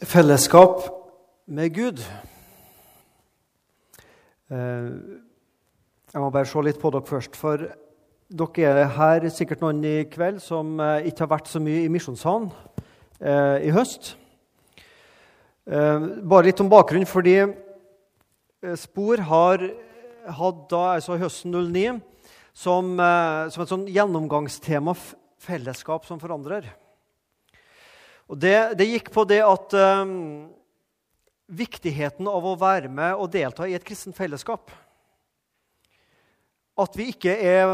Fellesskap med Gud. Eh, jeg må bare se litt på dere først. For dere er her sikkert noen i kveld som eh, ikke har vært så mye i Misjonssalen eh, i høst. Bare litt om bakgrunnen, fordi Spor har hatt da, altså høsten 09 som, som et sånn gjennomgangstema fellesskap som forandrer. Og det, det, gikk på det at um, Viktigheten av å være med og delta i et kristent fellesskap. At vi ikke er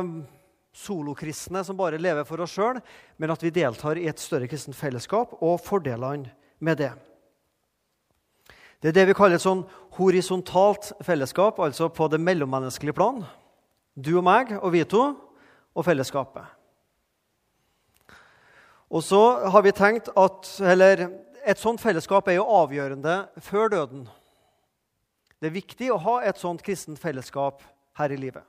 solokristne som bare lever for oss sjøl, men at vi deltar i et større kristent fellesskap og fordelene med det. Det er det vi kaller et sånn horisontalt fellesskap, altså på det mellommenneskelige plan. Du og meg og vi to og fellesskapet. Og så har vi tenkt at eller, et sånt fellesskap er jo avgjørende før døden. Det er viktig å ha et sånt kristent fellesskap her i livet.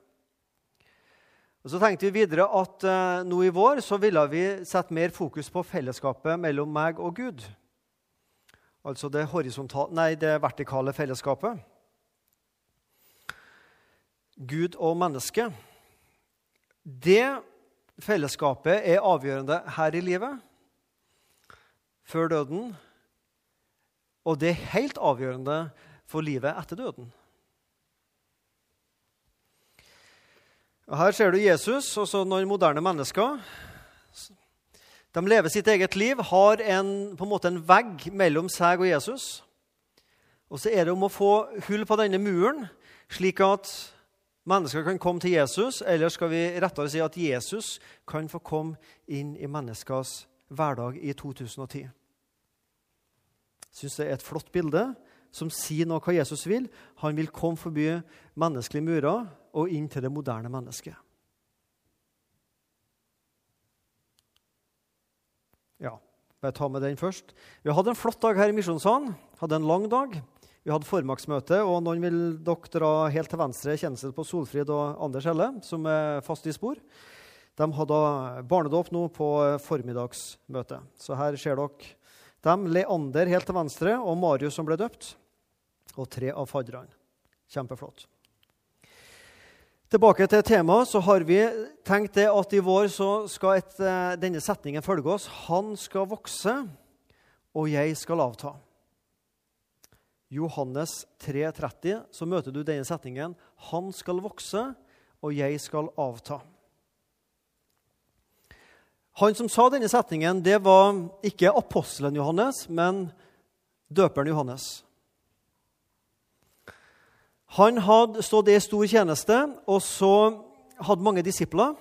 Og Så tenkte vi videre at uh, nå i vår så ville vi sette mer fokus på fellesskapet mellom meg og Gud. Altså det, nei, det vertikale fellesskapet. Gud og menneske. Det Fellesskapet er avgjørende her i livet, før døden, og det er helt avgjørende for livet etter døden. Her ser du Jesus og så noen moderne mennesker. De lever sitt eget liv, har en, på en måte en vegg mellom seg og Jesus. Og så er det om å få hull på denne muren, slik at mennesker kan komme til Jesus, eller skal vi rettere si at Jesus kan få komme inn i menneskers hverdag i 2010. Jeg syns det er et flott bilde som sier noe hva Jesus vil. Han vil komme forbi menneskelige murer og inn til det moderne mennesket. Ja, bare ta med den først. Vi hadde en flott dag her i Misjonssalen. Hadde en lang dag. Vi hadde formaksmøte, og noen vil dere dra helt til venstre kjennelse på Solfrid og Anders Helle, som er fast i spor. De hadde barnedåp nå på formiddagsmøte. Så her ser dere dem. Leander helt til venstre og Marius som ble døpt. Og tre av fadderne. Kjempeflott. Tilbake til temaet, så har vi tenkt det at i vår så skal et, eh, denne setningen følge oss. Han skal vokse, og jeg skal avta. Johannes 3,30 så møter du denne setningen 'Han skal vokse, og jeg skal avta'. Han som sa denne setningen, det var ikke apostelen Johannes, men døperen Johannes. Han hadde stått i stor tjeneste, og så hadde mange disipler.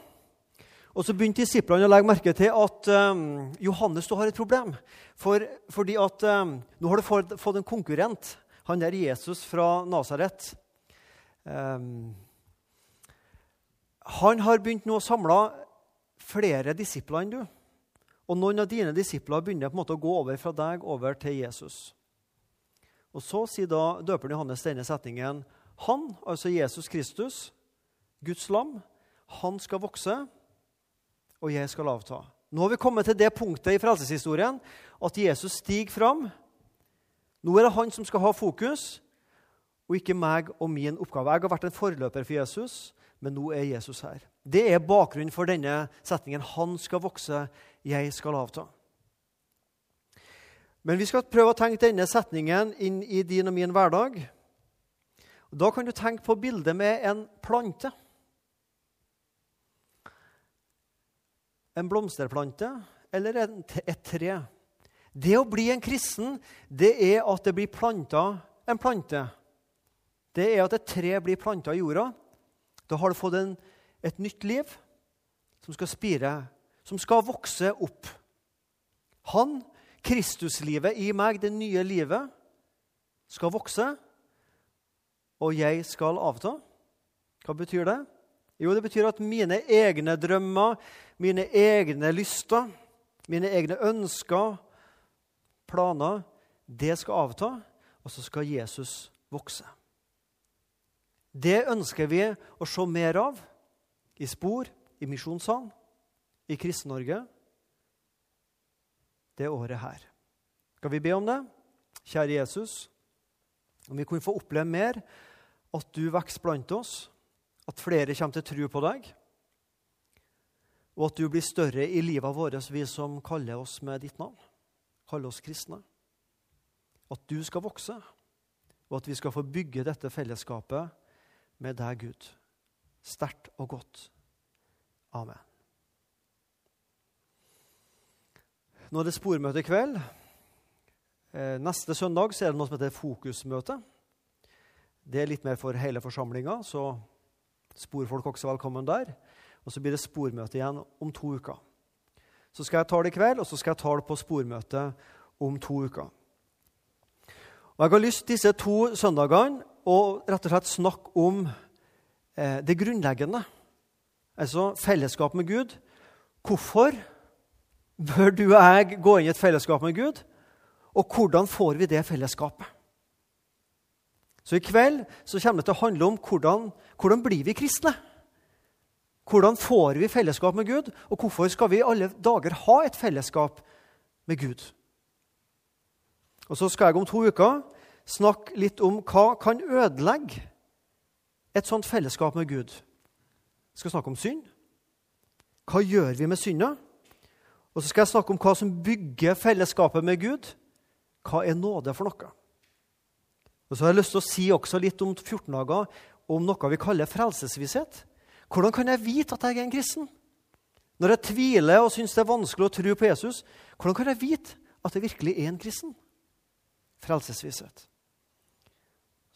Og Så begynte disiplene å legge merke til at um, Johannes har et problem. For, fordi at um, nå har du fått, fått en konkurrent. Han der Jesus fra Nasaret. Um, han har begynt nå å samle flere disipler enn du. Og noen av dine disipler begynner på en måte å gå over fra deg over til Jesus. Og Så sier da døperen Johannes denne setningen. Han, altså Jesus Kristus, Guds lam, han skal vokse, og jeg skal avta. Nå har vi kommet til det punktet i frelseshistorien at Jesus stiger fram. Nå er det han som skal ha fokus, og ikke meg og min oppgave. Jeg har vært en forløper for Jesus, men nå er Jesus her. Det er bakgrunnen for denne setningen. Han skal vokse, jeg skal avta. Men vi skal prøve å tenke denne setningen inn i din og min hverdag. Da kan du tenke på bildet med en plante. En blomsterplante eller et tre. Det å bli en kristen, det er at det blir planta en plante. Det er at et tre blir planta i jorda. Da har du fått en, et nytt liv som skal spire, som skal vokse opp. Han, Kristuslivet i meg, det nye livet, skal vokse, og jeg skal avta. Hva betyr det? Jo, det betyr at mine egne drømmer, mine egne lyster, mine egne ønsker, planer, det skal avta, og så skal Jesus vokse. Det ønsker vi å se mer av i Spor, i Misjonssalen, i Kristen-Norge det året her. Skal vi be om det? kjære Jesus, om vi kunne få oppleve mer at du vokser blant oss, at flere kommer til tro på deg, og at du blir større i livet vårt, vi som kaller oss med ditt navn, kaller oss kristne. At du skal vokse, og at vi skal få bygge dette fellesskapet med deg, Gud. Sterkt og godt. Amen. Nå er det spormøte i kveld. Eh, neste søndag er det noe som heter fokusmøte. Det er litt mer for hele forsamlinga, så spor folk også velkommen der. Og så blir det spormøte igjen om to uker. Så skal jeg ta det i kveld, og så skal jeg ta det på spormøte om to uker. Og Jeg har lyst disse to søndagene å rett og slett snakke om eh, det grunnleggende, altså fellesskap med Gud. Hvorfor bør du og jeg gå inn i et fellesskap med Gud, og hvordan får vi det fellesskapet? Så I kveld så kommer det til å handle om hvordan, hvordan blir vi kristne. Hvordan får vi fellesskap med Gud, og hvorfor skal vi i alle dager ha et fellesskap med Gud? Og Så skal jeg om to uker snakke litt om hva kan ødelegge et sånt fellesskap med Gud. Jeg skal snakke om synd. Hva gjør vi med synda? Og så skal jeg snakke om hva som bygger fellesskapet med Gud. Hva er nåde for noe? Og så har jeg lyst til å si også litt om 14 dager om noe vi kaller frelsesvisshet. Hvordan kan jeg vite at jeg er en kristen? Når jeg tviler og syns det er vanskelig å tro på Jesus, hvordan kan jeg vite at jeg virkelig er en kristen? Frelsesvisshet.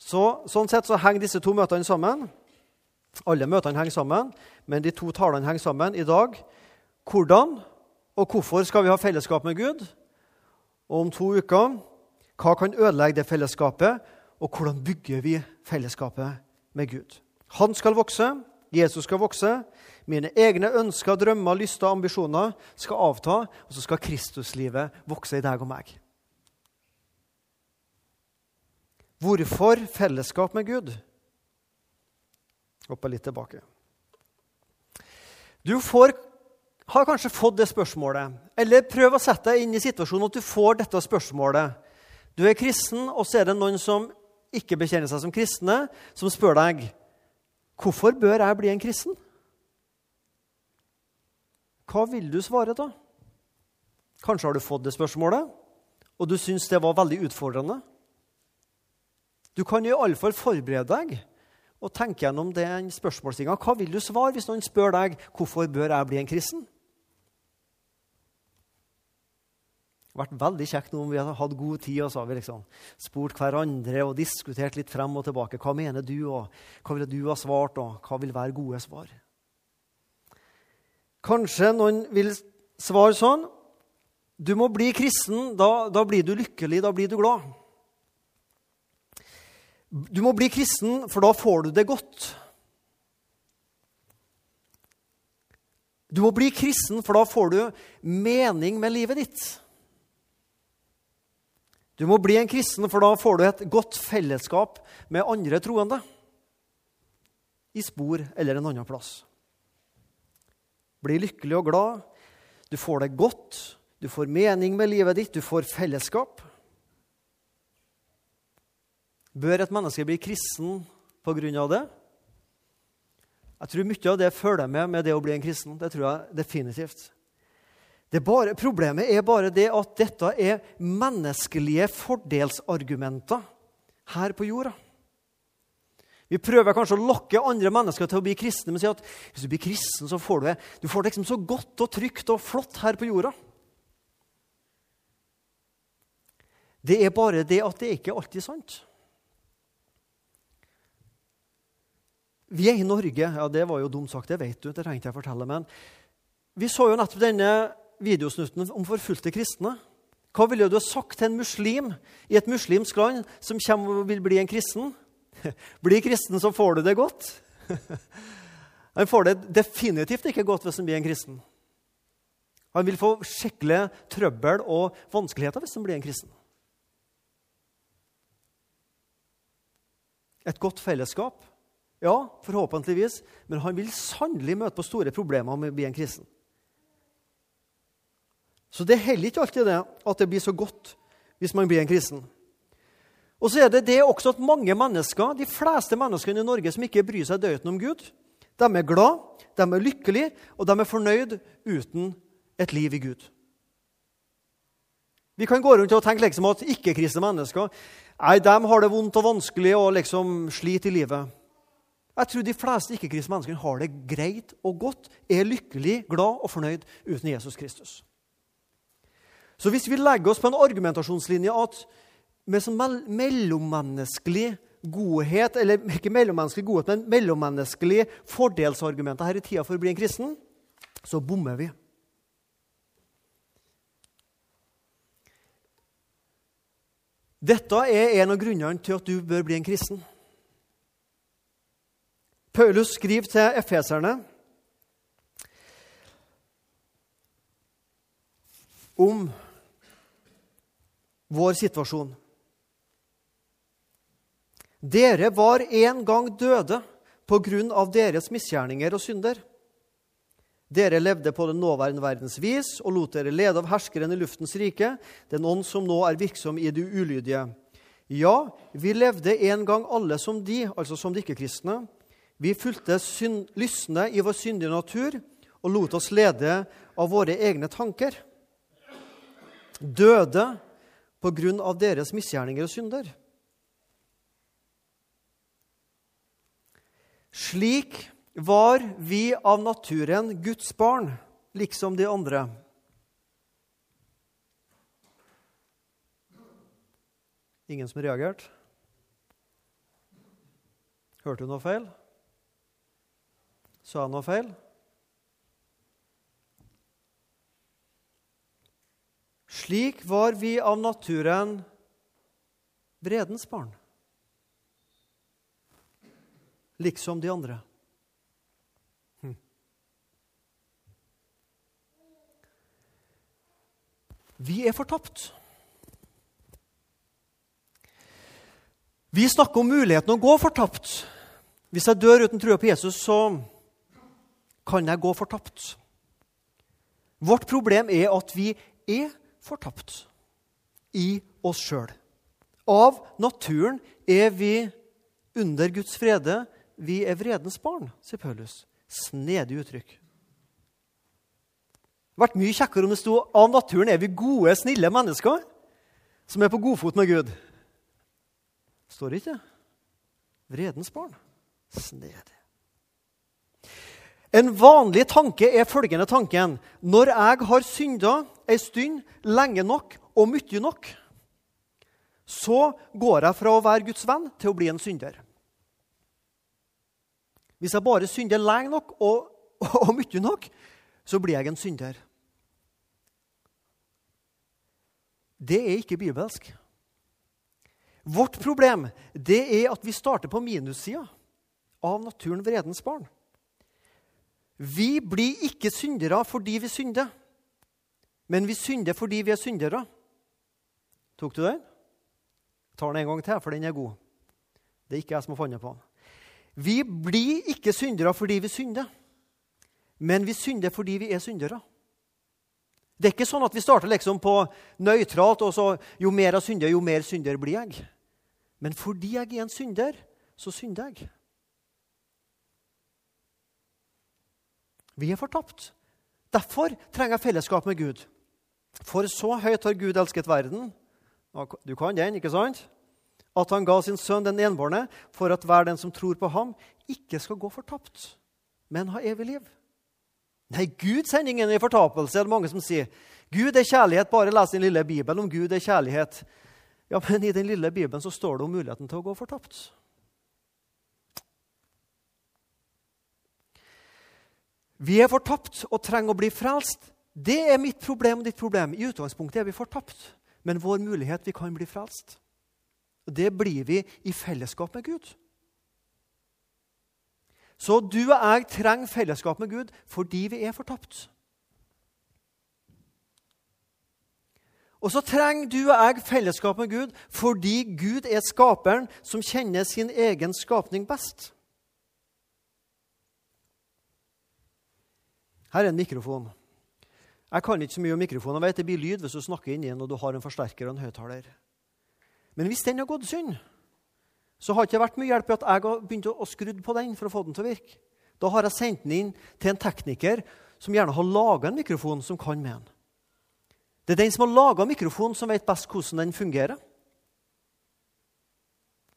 Så, sånn sett så henger disse to møtene sammen. Alle møtene henger sammen, men de to talene henger sammen i dag. Hvordan og hvorfor skal vi ha fellesskap med Gud? Og om to uker hva kan ødelegge det fellesskapet, og hvordan bygger vi fellesskapet med Gud? Han skal vokse, Jesus skal vokse. Mine egne ønsker, drømmer, lyster ambisjoner skal avta, og så skal Kristuslivet vokse i deg og meg. Hvorfor fellesskap med Gud? Hoppa litt tilbake. Du får, har kanskje fått det spørsmålet, eller prøv å sette deg inn i situasjonen at du får dette spørsmålet. Du er kristen, og så er det noen som ikke bekjenner seg som kristne, som spør deg Hvorfor bør jeg bli en kristen? Hva vil du svare da? Kanskje har du fått det spørsmålet, og du syns det var veldig utfordrende. Du kan iallfall forberede deg og tenke gjennom den spørsmålsstillinga. Hva vil du svare hvis noen spør deg hvorfor bør jeg bli en kristen? Det har vært veldig kjekt om vi hadde hatt god tid og så har vi liksom spurt hverandre og diskutert litt frem og tilbake. Hva mener du, og hva ville du ha svart, og hva vil være gode svar? Kanskje noen vil svare sånn Du må bli kristen, da, da blir du lykkelig, da blir du glad. Du må bli kristen, for da får du det godt. Du må bli kristen, for da får du mening med livet ditt. Du må bli en kristen, for da får du et godt fellesskap med andre troende. I spor eller en annen plass. Bli lykkelig og glad. Du får det godt. Du får mening med livet ditt. Du får fellesskap. Bør et menneske bli kristen av det? Jeg tror mye av det følger med med det å bli en kristen. Det tror jeg definitivt. Bare, problemet er bare det at dette er menneskelige fordelsargumenter her på jorda. Vi prøver kanskje å lokke andre mennesker til å bli kristne, men sier at hvis du blir kristen, så får du det du får det liksom så godt og trygt og flott her på jorda. Det er bare det at det ikke alltid er sant. Vi er i Norge. Ja, det var jo dumt sagt, det vet du. det trengte jeg å fortelle, men Vi så jo nettopp denne videosnutten om forfulgte kristne. Hva ville du ha sagt til en muslim i et muslimsk land som kommer og vil bli en kristen? Bli kristen, så får du det godt. Han får det definitivt ikke godt hvis han blir en kristen. Han vil få skikkelig trøbbel og vanskeligheter hvis han blir en kristen. Et godt fellesskap? Ja, forhåpentligvis. Men han vil sannelig møte på store problemer med å bli en kristen. Så det er heller ikke alltid det at det blir så godt hvis man blir en kristen. Og så er det det også at mange mennesker, de fleste menneskene i Norge som ikke bryr seg døyten om Gud, de er glad, de er lykkelige, og de er fornøyd uten et liv i Gud. Vi kan gå rundt og tenke liksom at ikke-kristne mennesker nei, de har det vondt og vanskelig og liksom sliter i livet. Jeg tror de fleste ikke-kristne menneskene har det greit og godt, er lykkelig, glad og fornøyd uten Jesus Kristus. Så hvis vi legger oss på en argumentasjonslinje at med sånn mellommenneskelig godhet, eller ikke mellommenneskelig godhet, men mellommenneskelig fordelsargumenter her i tida for å bli en kristen, så bommer vi. Dette er en av grunnene til at du bør bli en kristen. Paulus skriver til efeserne om vår situasjon. Dere var en gang døde på grunn av deres misgjerninger og synder. Dere levde på den nåværende verdens vis og lot dere lede av herskeren i luftens rike, den ånd som nå er virksom i de ulydige. Ja, vi levde en gang alle som de, altså som de ikke-kristne. Vi fulgte lystne i vår syndige natur og lot oss lede av våre egne tanker. Døde på grunn av deres misgjerninger og synder. Slik var vi av naturen Guds barn, liksom de andre. Ingen som reagerte? Hørte du noe feil? Sa jeg noe feil? Slik var vi av naturen vredens barn liksom de andre. Hm. Vi er fortapt. Vi snakker om muligheten å gå fortapt. Hvis jeg dør uten trua på Jesus, så kan jeg gå fortapt. Vårt problem er at vi er fortapt i oss sjøl. Av naturen er vi under Guds frede vi er vredens barn, sier Paulus. Snedig uttrykk. Det hadde vært mye kjekkere om det sto av naturen er vi gode, snille mennesker som er på godfot med Gud. Står det ikke? Vredens barn. Snedig. En vanlig tanke er følgende tanken Når jeg har synda ei stund, lenge nok og mye nok, så går jeg fra å være Guds venn til å bli en synder. Hvis jeg bare synder lenge nok og, og mye nok, så blir jeg en synder. Det er ikke bibelsk. Vårt problem det er at vi starter på minussida av naturen vredens barn. Vi blir ikke syndere fordi vi synder, men vi synder fordi vi er syndere. Tok du den? Jeg tar den en gang til, for den er god. Det er ikke jeg som har funnet på den. Vi blir ikke syndere fordi vi synder, men vi synder fordi vi er syndere. Det er ikke sånn at vi starter liksom på nøytralt, og så jo mer jeg synder, jo mer synder blir jeg. Men fordi jeg er en synder, så synder jeg. Vi er fortapt. Derfor trenger jeg fellesskap med Gud. For så høyt har Gud elsket verden. Du kan den, ikke sant? at han ga sin sønn den enbårne, for at hver den som tror på ham, ikke skal gå fortapt, men ha evig liv. Nei, Gud sender ingen i fortapelse, er det mange som sier. Gud er kjærlighet. Bare les den lille Bibelen om Gud er kjærlighet. Ja, Men i den lille Bibelen så står det om muligheten til å gå fortapt. Vi er fortapt og trenger å bli frelst. Det er mitt problem og ditt problem. I utgangspunktet er vi fortapt, men vår mulighet vi kan bli frelst. Og det blir vi i fellesskap med Gud. Så du og jeg trenger fellesskap med Gud fordi vi er fortapt. Og så trenger du og jeg fellesskap med Gud fordi Gud er skaperen som kjenner sin egen skapning best. Her er en mikrofon. Jeg kan ikke så mye om mikrofonen. Jeg vet Det blir lyd hvis du snakker inn i den og du har en forsterker og en høyttaler. Men hvis den har gått synd, så har det ikke vært mye hjelp i at jeg har begynt å skru på den for å få den til å virke. Da har jeg sendt den inn til en tekniker som gjerne har laga en mikrofon som kan med den. Det er den som har laga mikrofonen, som vet best hvordan den fungerer.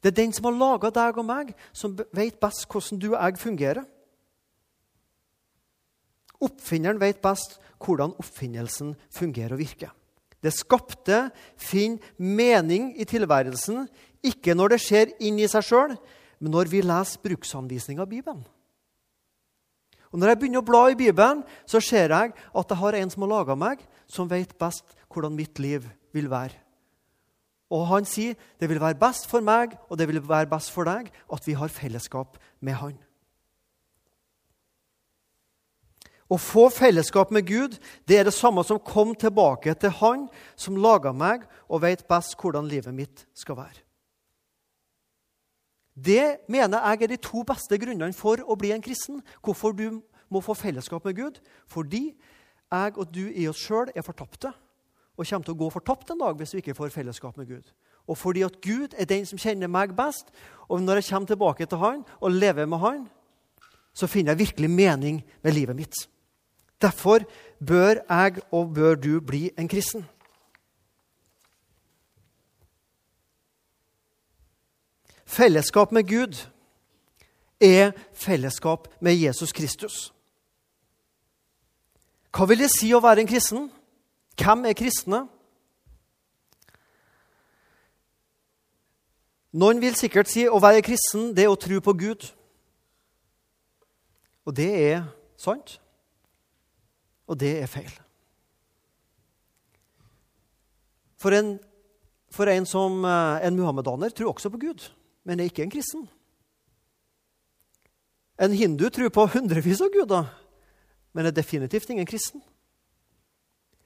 Det er den som har laga deg og meg, som vet best hvordan du og jeg fungerer. Oppfinneren vet best hvordan oppfinnelsen fungerer og virker. Det skapte finner mening i tilværelsen, ikke når det skjer inn i seg sjøl, men når vi leser bruksanvisninga av Bibelen. Og Når jeg begynner å bla i Bibelen, så ser jeg at jeg har en som har laga meg, som vet best hvordan mitt liv vil være. Og han sier det vil være best for meg og det vil være best for deg at vi har fellesskap med han. Å få fellesskap med Gud det er det samme som kom tilbake til Han som laga meg og vet best hvordan livet mitt skal være. Det mener jeg er de to beste grunnene for å bli en kristen. Hvorfor du må få fellesskap med Gud. Fordi jeg og du i oss sjøl er fortapte og kommer til å gå fortapt en dag hvis vi ikke får fellesskap med Gud. Og fordi at Gud er den som kjenner meg best, og når jeg kommer tilbake til Han og lever med Han, så finner jeg virkelig mening med livet mitt. Derfor bør jeg og bør du bli en kristen. Fellesskap med Gud er fellesskap med Jesus Kristus. Hva vil det si å være en kristen? Hvem er kristne? Noen vil sikkert si å være kristen det er å tro på Gud. Og det er sant, og det er feil. For en, for en som eh, en muhammedaner tror også på Gud men er ikke en kristen. En hindu tror på hundrevis av guder, men er definitivt ingen kristen.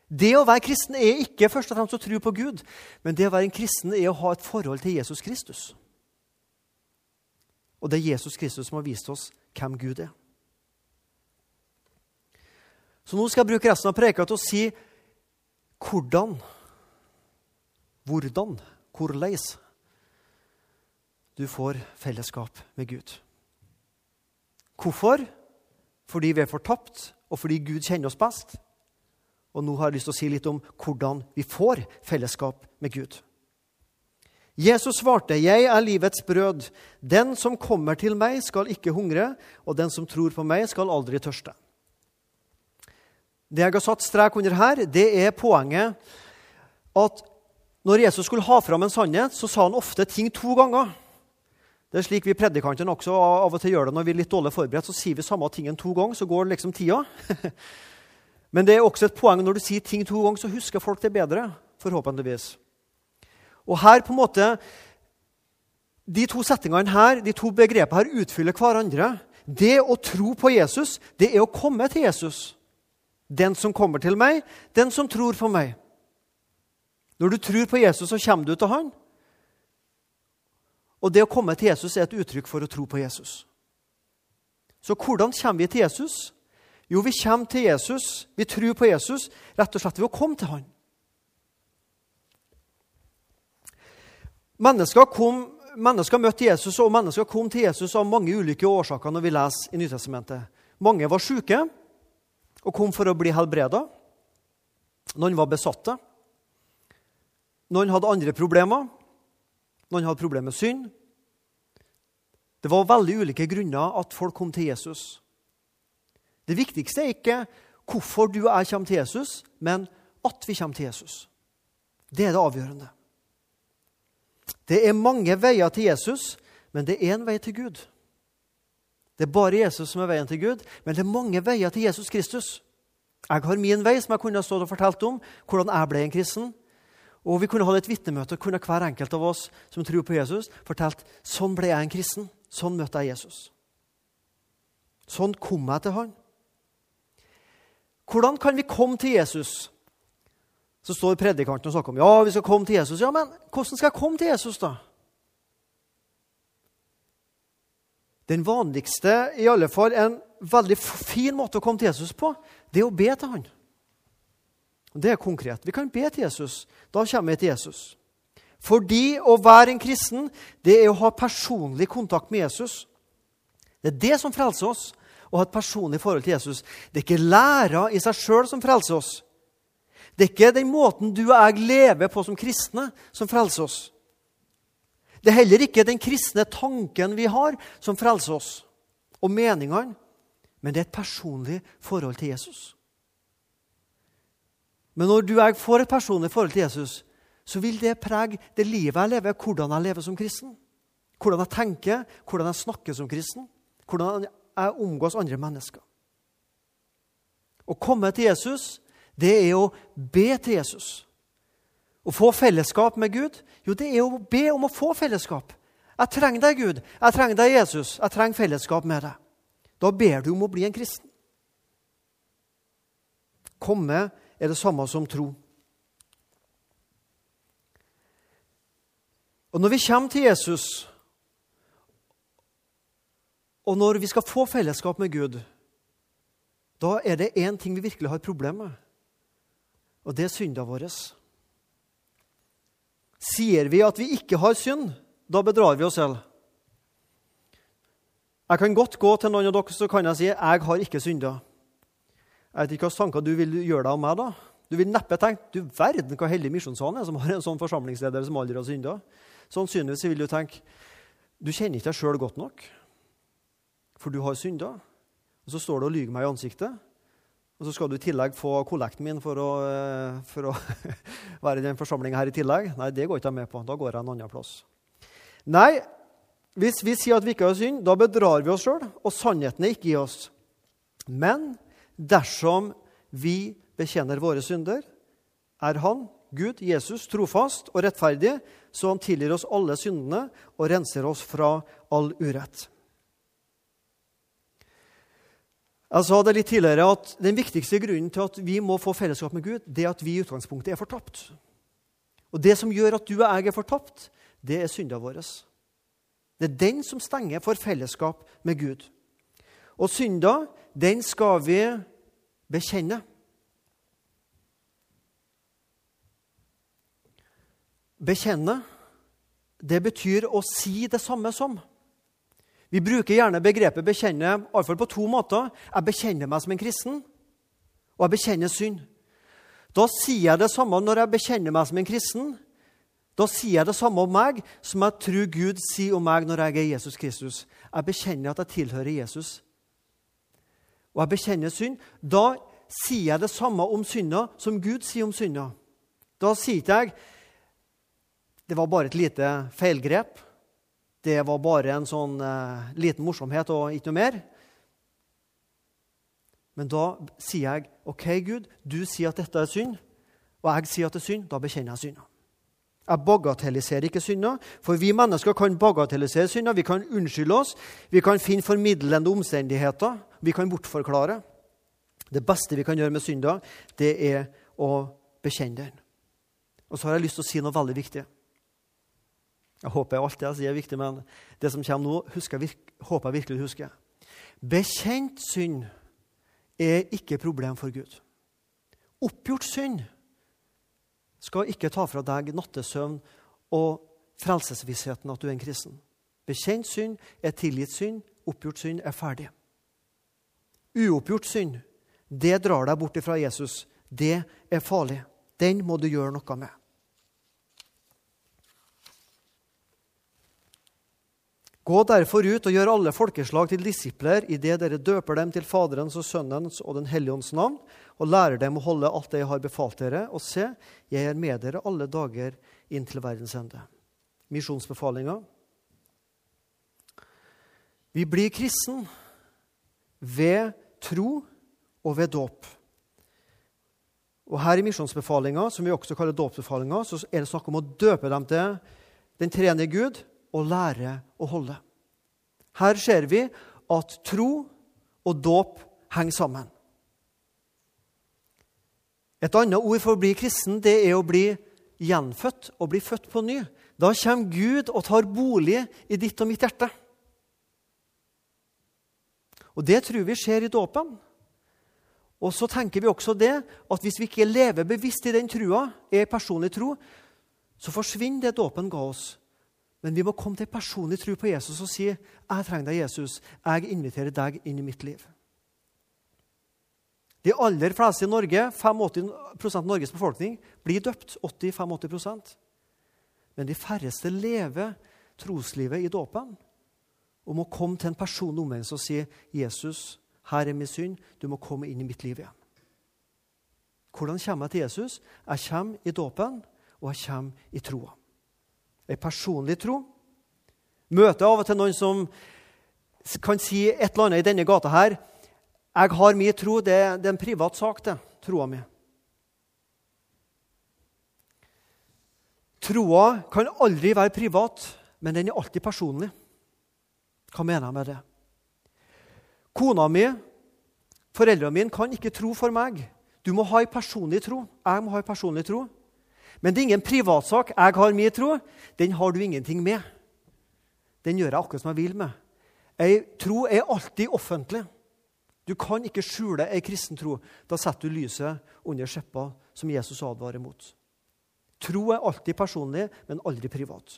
Det å være kristen er ikke først og fremst å tro på Gud, men det å være en kristen er å ha et forhold til Jesus Kristus. Og det er Jesus Kristus som har vist oss hvem Gud er. Så nå skal jeg bruke resten av preka til å si hvordan, hvordan, hvorleis du får fellesskap med Gud. Hvorfor? Fordi vi er fortapt, og fordi Gud kjenner oss best. Og nå har jeg lyst til å si litt om hvordan vi får fellesskap med Gud. Jesus svarte, 'Jeg er livets brød. Den som kommer til meg, skal ikke hungre, og den som tror på meg, skal aldri tørste.' Det jeg har satt strek under her, det er poenget at når Jesus skulle ha fram en sannhet, så sa han ofte ting to ganger. Det er slik vi predikantene også av og til gjør det når vi er litt dårlig forberedt. Så sier vi samme tingen to ganger, så går liksom tida. Men det er også et poeng når du sier ting to ganger, så husker folk det bedre. forhåpentligvis. Og her på en måte, De to settingene her, de to begrepene her utfyller hverandre. Det å tro på Jesus, det er å komme til Jesus. Den som kommer til meg, den som tror på meg. Når du tror på Jesus, så kommer du til han. Og det å komme til Jesus er et uttrykk for å tro på Jesus. Så hvordan kommer vi til Jesus? Jo, vi kommer til Jesus, vi tror på Jesus, rett og slett ved å komme til han. Mennesker, kom, mennesker møtte Jesus, og mennesker kom til Jesus av mange ulike årsaker når vi leser i Nytestamentet. Mange var syke og kom for å bli helbreda. Noen var besatte. Noen hadde andre problemer. Noen hadde problemer med synd. Det var veldig ulike grunner at folk kom til Jesus. Det viktigste er ikke hvorfor du og jeg kommer til Jesus, men at vi kommer til Jesus. Det er det avgjørende. Det er mange veier til Jesus, men det er én vei til Gud. Det er bare Jesus som er veien til Gud, men det er mange veier til Jesus Kristus. Jeg har min vei, som jeg kunne ha stått og fortalt om, hvordan jeg ble en kristen. Og vi kunne hatt et vitnemøte og kunne hver enkelt av oss som tror på Jesus, fortalt sånn ble jeg en kristen. Sånn møtte jeg Jesus. Sånn kom jeg til han. Hvordan kan vi komme til Jesus? Så står predikanten og snakker om ja, vi skal komme til Jesus. Ja, men hvordan skal jeg komme til Jesus, da? Den vanligste, i alle fall en veldig fin måte å komme til Jesus på, det er å be til han. Det er konkret. Vi kan be til Jesus. Da kommer vi til Jesus. Fordi å være en kristen, det er å ha personlig kontakt med Jesus. Det er det som frelser oss, å ha et personlig forhold til Jesus. Det er ikke læra i seg sjøl som frelser oss. Det er ikke den måten du og jeg lever på som kristne, som frelser oss. Det er heller ikke den kristne tanken vi har, som frelser oss, og meningene, men det er et personlig forhold til Jesus. Men når du og jeg får et personlig forhold til Jesus, så vil det prege det livet jeg lever, hvordan jeg lever som kristen. Hvordan jeg tenker, hvordan jeg snakker som kristen, hvordan jeg omgås andre mennesker. Å komme til Jesus, det er å be til Jesus. Å få fellesskap med Gud, jo, det er å be om å få fellesskap. Jeg trenger deg, Gud. Jeg trenger deg, Jesus. Jeg trenger fellesskap med deg. Da ber du om å bli en kristen. Komme er det samme som tro. Og når vi kommer til Jesus, og når vi skal få fellesskap med Gud, da er det én ting vi virkelig har problem med, og det er synda vår. Sier vi at vi ikke har synd, da bedrar vi oss selv. Jeg kan godt gå til noen av dere så kan jeg si jeg har ikke synda. Jeg vet ikke hvilke tanker du vil gjøre deg om meg. da. Du vil neppe tenke du verden hva heldig misjonssalen er som har en sånn forsamlingsleder som aldri har synda. Sannsynligvis vil du tenke du kjenner ikke deg sjøl godt nok, for du har synda. Og så står du og lyver meg i ansiktet, og så skal du i tillegg få kollekten min for å, eh, for å være i den forsamlinga her i tillegg. Nei, det går ikke jeg med på. Da går jeg en annen plass. Nei, hvis vi sier at vi ikke har synd, da bedrar vi oss sjøl, og sannheten er ikke i oss. Men dersom vi bekjenner våre synder, er Han, Gud, Jesus, trofast og rettferdig, så han tilgir oss alle syndene og renser oss fra all urett. Jeg sa det litt tidligere at Den viktigste grunnen til at vi må få fellesskap med Gud, det er at vi i utgangspunktet er fortapt. Og Det som gjør at du og jeg er fortapt, det er synda vår. Det er den som stenger for fellesskap med Gud. Og synda, den skal vi bekjenne. Bekjenne, det betyr å si det samme som. Vi bruker gjerne begrepet 'bekjenne' iallfall på to måter. Jeg bekjenner meg som en kristen, og jeg bekjenner synd. Da sier jeg det samme når jeg bekjenner meg som en kristen. Da sier jeg det samme om meg som jeg tror Gud sier om meg når jeg er Jesus Kristus. Jeg bekjenner at jeg tilhører Jesus. Og jeg bekjenner synd. Da sier jeg det samme om synda som Gud sier om synda. Da sier ikke jeg det var bare et lite feilgrep. Det var bare en sånn eh, liten morsomhet og ikke noe mer. Men da sier jeg, OK, Gud, du sier at dette er synd, og jeg sier at det er synd. Da bekjenner jeg synda. Jeg bagatelliserer ikke synder, for vi mennesker kan bagatellisere synder. Vi kan unnskylde oss, vi kan finne formidlende omstendigheter, vi kan bortforklare. Det beste vi kan gjøre med synder, det er å bekjenne den. Og så har jeg lyst til å si noe veldig viktig. Jeg håper alt det jeg sier, er viktig, men det som kommer nå, husker, håper jeg virkelig du husker. Bekjent synd er ikke problem for Gud. Oppgjort synd skal ikke ta fra deg nattesøvn og frelsesvissheten at du er en kristen. Bekjent synd er tilgitt synd, oppgjort synd er ferdig. Uoppgjort synd, det drar deg bort fra Jesus. Det er farlig. Den må du gjøre noe med. Gå derfor ut og gjør alle folkeslag til disipler idet dere døper dem til Faderens og Sønnens og Den hellige ånds navn, og lærer dem å holde alt det jeg har befalt dere. Og se, jeg er med dere alle dager inntil verdens ende. Misjonsbefalinga. Vi blir kristen ved tro og ved dåp. Og Her i misjonsbefalinga, som vi også kaller dåpsbefalinga, så er det snakk om å døpe dem til den tredje Gud og lære å holde. Her ser vi at tro og dåp henger sammen. Et annet ord for å bli kristen det er å bli gjenfødt og bli født på ny. Da kommer Gud og tar bolig i ditt og mitt hjerte. Og Det tror vi skjer i dåpen. Og så tenker vi også det at hvis vi ikke lever bevisst i den trua, er personlig tro, så forsvinner det dåpen ga oss. Men vi må komme til personlig tro på Jesus og si jeg trenger deg, Jesus. Jeg inviterer deg inn i mitt liv. De aller fleste i Norge, 85% av Norges befolkning, blir døpt. 80-85% Men de færreste lever troslivet i dåpen. Og må komme til en personlig omvendelse og si 'Jesus, her er min synd. Du må komme inn i mitt liv igjen.' Hvordan kommer jeg til Jesus? Jeg kommer i dåpen, og jeg kommer i troa. Ei personlig tro. Møter av og til noen som kan si et eller annet i denne gata her jeg har min tro. Det, det er en privat sak, det. Troa mi. Troa kan aldri være privat, men den er alltid personlig. Hva mener jeg med det? Kona mi, foreldrene mine, kan ikke tro for meg. Du må ha en personlig tro. Jeg må ha en personlig tro. Men det er ingen privatsak. Jeg har min tro. Den har du ingenting med. Den gjør jeg akkurat som jeg vil med. Ei tro er alltid offentlig. Du kan ikke skjule ei kristen tro. Da setter du lyset under skjeppa, som Jesus advarer mot. Tro er alltid personlig, men aldri privat.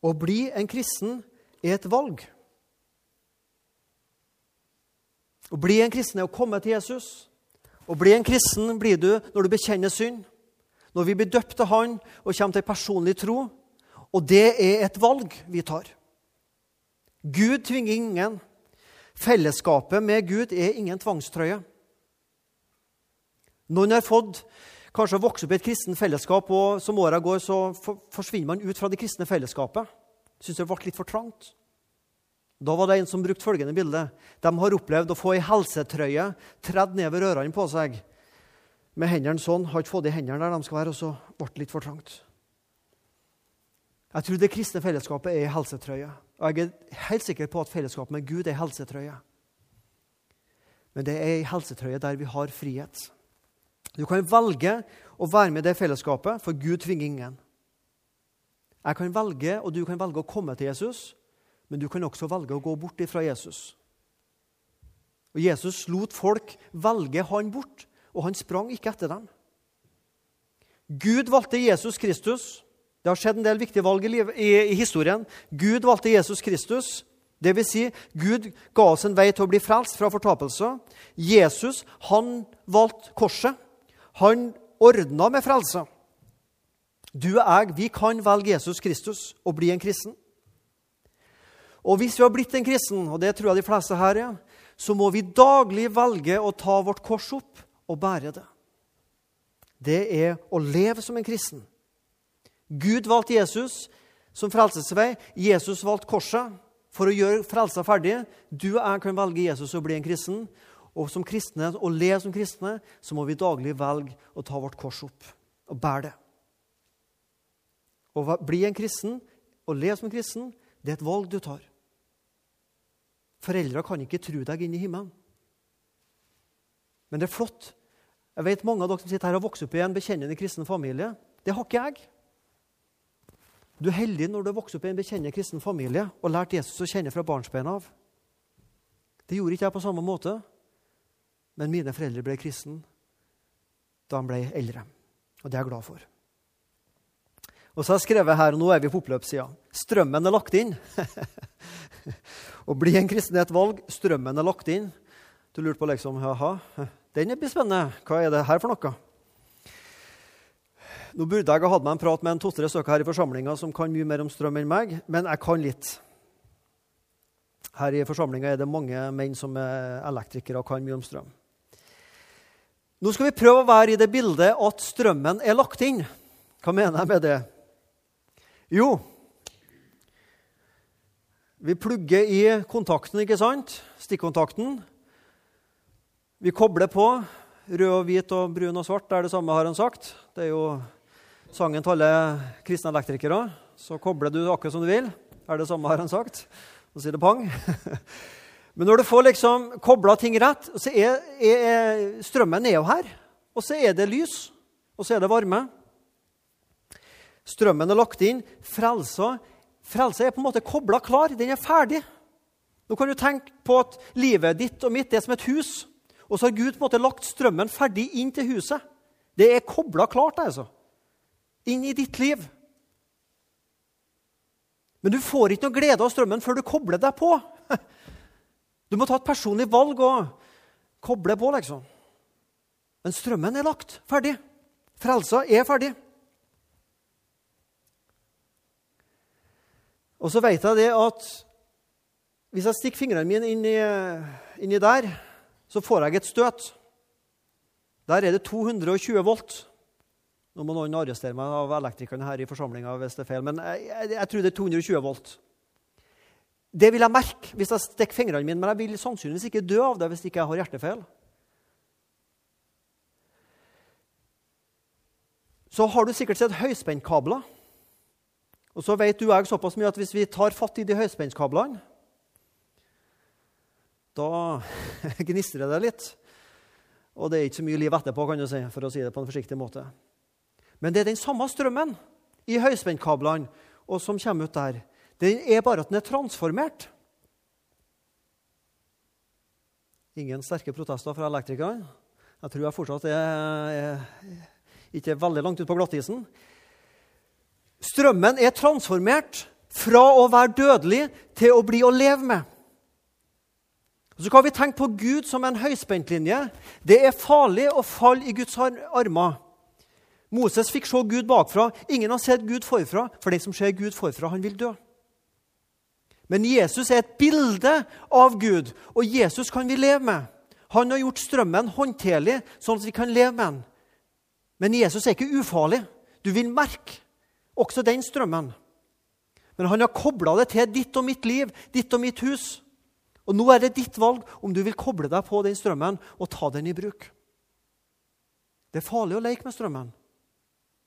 Å bli en kristen er et valg. Å bli en kristen er å komme til Jesus. Å bli en kristen blir du når du bekjenner synd, når vi blir døpt til Han og kommer til personlig tro. Og det er et valg vi tar. Gud tvinger ingen. Fellesskapet med Gud er ingen tvangstrøye. Noen har fått kanskje vokse opp i et kristen fellesskap, og som åra går, så forsvinner man ut fra det kristne fellesskapet. Syns det ble litt for trangt. Da var det en som brukte følgende bilde. De har opplevd å få ei helsetrøye tredd nedover ørene på seg med hendene sånn. Har ikke fått de hendene der de skal være, og så ble det litt for trangt. Jeg tror det kristne fellesskapet er ei helsetrøye. Og jeg er helt sikker på at fellesskapet med Gud er helsetrøye. Men det er ei helsetrøye der vi har frihet. Du kan velge å være med i det fellesskapet, for Gud tvinger ingen. Jeg kan velge, og du kan velge å komme til Jesus, men du kan også velge å gå bort fra Jesus. Og Jesus lot folk velge han bort, og han sprang ikke etter dem. Gud valgte Jesus Kristus det har skjedd en del viktige valg i, liv, i, i historien. Gud valgte Jesus Kristus. Det vil si, Gud ga oss en vei til å bli frelst fra fortapelse. Jesus han valgte korset. Han ordna med frelse. Du og jeg vi kan velge Jesus Kristus og bli en kristen. Og hvis vi har blitt en kristen, og det tror jeg de fleste her er, så må vi daglig velge å ta vårt kors opp og bære det. Det er å leve som en kristen. Gud valgte Jesus som frelsesvei. Jesus valgte korset for å gjøre frelsa ferdig. Du og jeg kan velge Jesus og bli en kristen. Og som kristne, og le som kristne så må vi daglig velge å ta vårt kors opp og bære det. Å bli en kristen og le som en kristen, det er et valg du tar. Foreldre kan ikke tro deg inn i himmelen. Men det er flott. Jeg vet Mange av dere som sitter her har vokst opp i en bekjennende kristen familie. Det har ikke jeg. Du er heldig når du har vokst opp i en bekjennende kristen familie og lært Jesus å kjenne fra barnsben av. Det gjorde ikke jeg på samme måte, men mine foreldre ble kristne da de ble eldre. Og det er jeg glad for. Og så har jeg skrevet her, og nå er vi på oppløpssida. Strømmen er lagt inn. Å bli en kristen er et valg. Strømmen er lagt inn. Du lurte på liksom, jaha, den blir spennende. Hva er det her for noe? Nå burde jeg ha hatt meg en prat med en to-tre stykker her i forsamlinga som kan mye mer om strøm enn meg, men jeg kan litt. Her i forsamlinga er det mange menn som er elektrikere og kan mye om strøm. Nå skal vi prøve å være i det bildet at strømmen er lagt inn. Hva mener jeg med det? Jo, vi plugger i kontakten, ikke sant? Stikkontakten. Vi kobler på. Rød og hvit og brun og svart det er det samme, har han sagt. Det er jo sangen til alle kristne elektrikere. Så kobler du akkurat som du vil. Det Er det samme, har han sagt. Så sier det pang. Men når du får liksom kobla ting rett, så er, er strømmen er jo her. Og så er det lys, og så er det varme. Strømmen er lagt inn. Frelsa, frelsa er på en måte kobla klar. Den er ferdig. Nå kan du tenke på at livet ditt og mitt er som et hus. Og så har Gud på en måte lagt strømmen ferdig inn til huset. Det er kobla klart, altså. Inn i ditt liv. Men du får ikke noe glede av strømmen før du kobler deg på. Du må ta et personlig valg og koble på, liksom. Men strømmen er lagt ferdig. Frelsa er ferdig. Og så vet jeg det at hvis jeg stikker fingrene mine inni, inni der, så får jeg et støt. Der er det 220 volt. Nå må noen arrestere meg av elektrikerne her i forsamlinga hvis det er feil, men jeg, jeg, jeg, tror det er 220 volt. Det vil jeg merke hvis jeg stikker fingrene mine, men jeg vil sannsynligvis ikke dø av det hvis ikke jeg har hjertefeil. Så har du sikkert sett høyspentkabler. Og så vet du jeg såpass mye at hvis vi tar fatt i de høyspenskablene, da gnistrer det litt. Og det er ikke så mye liv etterpå, kan du si, for å si det på en forsiktig måte. Men det er den samme strømmen i høyspentkablene og som kommer ut der. Det er bare at den er transformert. Ingen sterke protester fra elektrikerne. Jeg tror jeg fortsatt er, er ikke veldig langt ut på glattisen. Strømmen er transformert fra å være dødelig til å bli å leve med. Så kan vi tenke på Gud som en høyspentlinje. Det er farlig å falle i Guds armer. Moses fikk se Gud bakfra. Ingen har sett Gud forfra, for den som ser Gud forfra, han vil dø. Men Jesus er et bilde av Gud, og Jesus kan vi leve med. Han har gjort strømmen håndterlig, sånn at vi kan leve med den. Men Jesus er ikke ufarlig. Du vil merke også den strømmen. Men han har kobla det til ditt og mitt liv, ditt og mitt hus. Og Nå er det ditt valg om du vil koble deg på den strømmen og ta den i bruk. Det er farlig å leke med strømmen,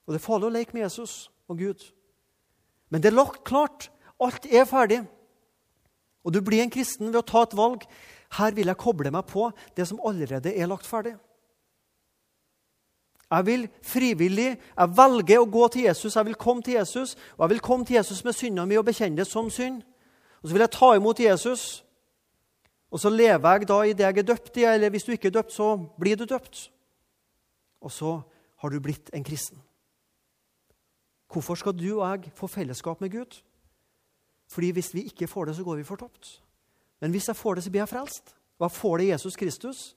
og det er farlig å leke med Jesus og Gud. Men det er lagt klart. Alt er ferdig. Og du blir en kristen ved å ta et valg. Her vil jeg koble meg på det som allerede er lagt ferdig. Jeg vil frivillig jeg velger å gå til Jesus, jeg vil komme til Jesus. Og jeg vil komme til Jesus med synda mi og bekjenne det som synd. Og så vil jeg ta imot Jesus. Og så lever jeg da i det jeg er døpt i, eller hvis du ikke er døpt, så blir du døpt. Og så har du blitt en kristen. Hvorfor skal du og jeg få fellesskap med Gud? Fordi hvis vi ikke får det, så går vi fortapt. Men hvis jeg får det, så blir jeg frelst. Og jeg får det i Jesus Kristus.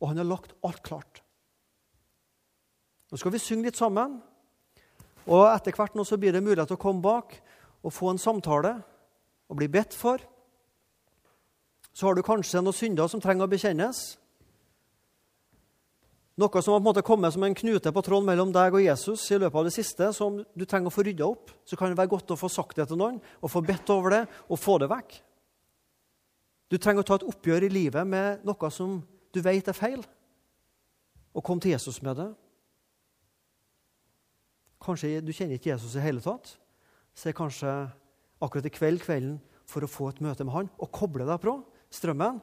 Og han har lagt alt klart. Nå skal vi synge litt sammen. Og etter hvert nå så blir det mulighet til å komme bak og få en samtale og bli bedt for. Så har du kanskje noen synder som trenger å bekjennes. Noe som har på en måte kommet som en knute på tråden mellom deg og Jesus i løpet av det siste, som du trenger å få rydda opp. Så kan det være godt å få sagt det til noen, og få bedt over det og få det vekk. Du trenger å ta et oppgjør i livet med noe som du vet er feil, og komme til Jesus med det. Kanskje du kjenner ikke Jesus i hele tatt. Så er kanskje akkurat i kveld kvelden for å få et møte med han og koble deg på strømmen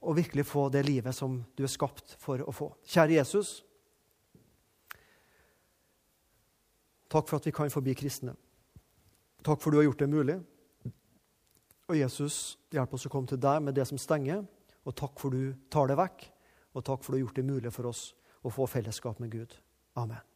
og virkelig få det livet som du er skapt for å få. Kjære Jesus. Takk for at vi kan forbi kristne. Takk for du har gjort det mulig. Og Jesus, hjelp oss å komme til deg med det som stenger. Og takk for du tar det vekk. Og takk for du har gjort det mulig for oss å få fellesskap med Gud. Amen.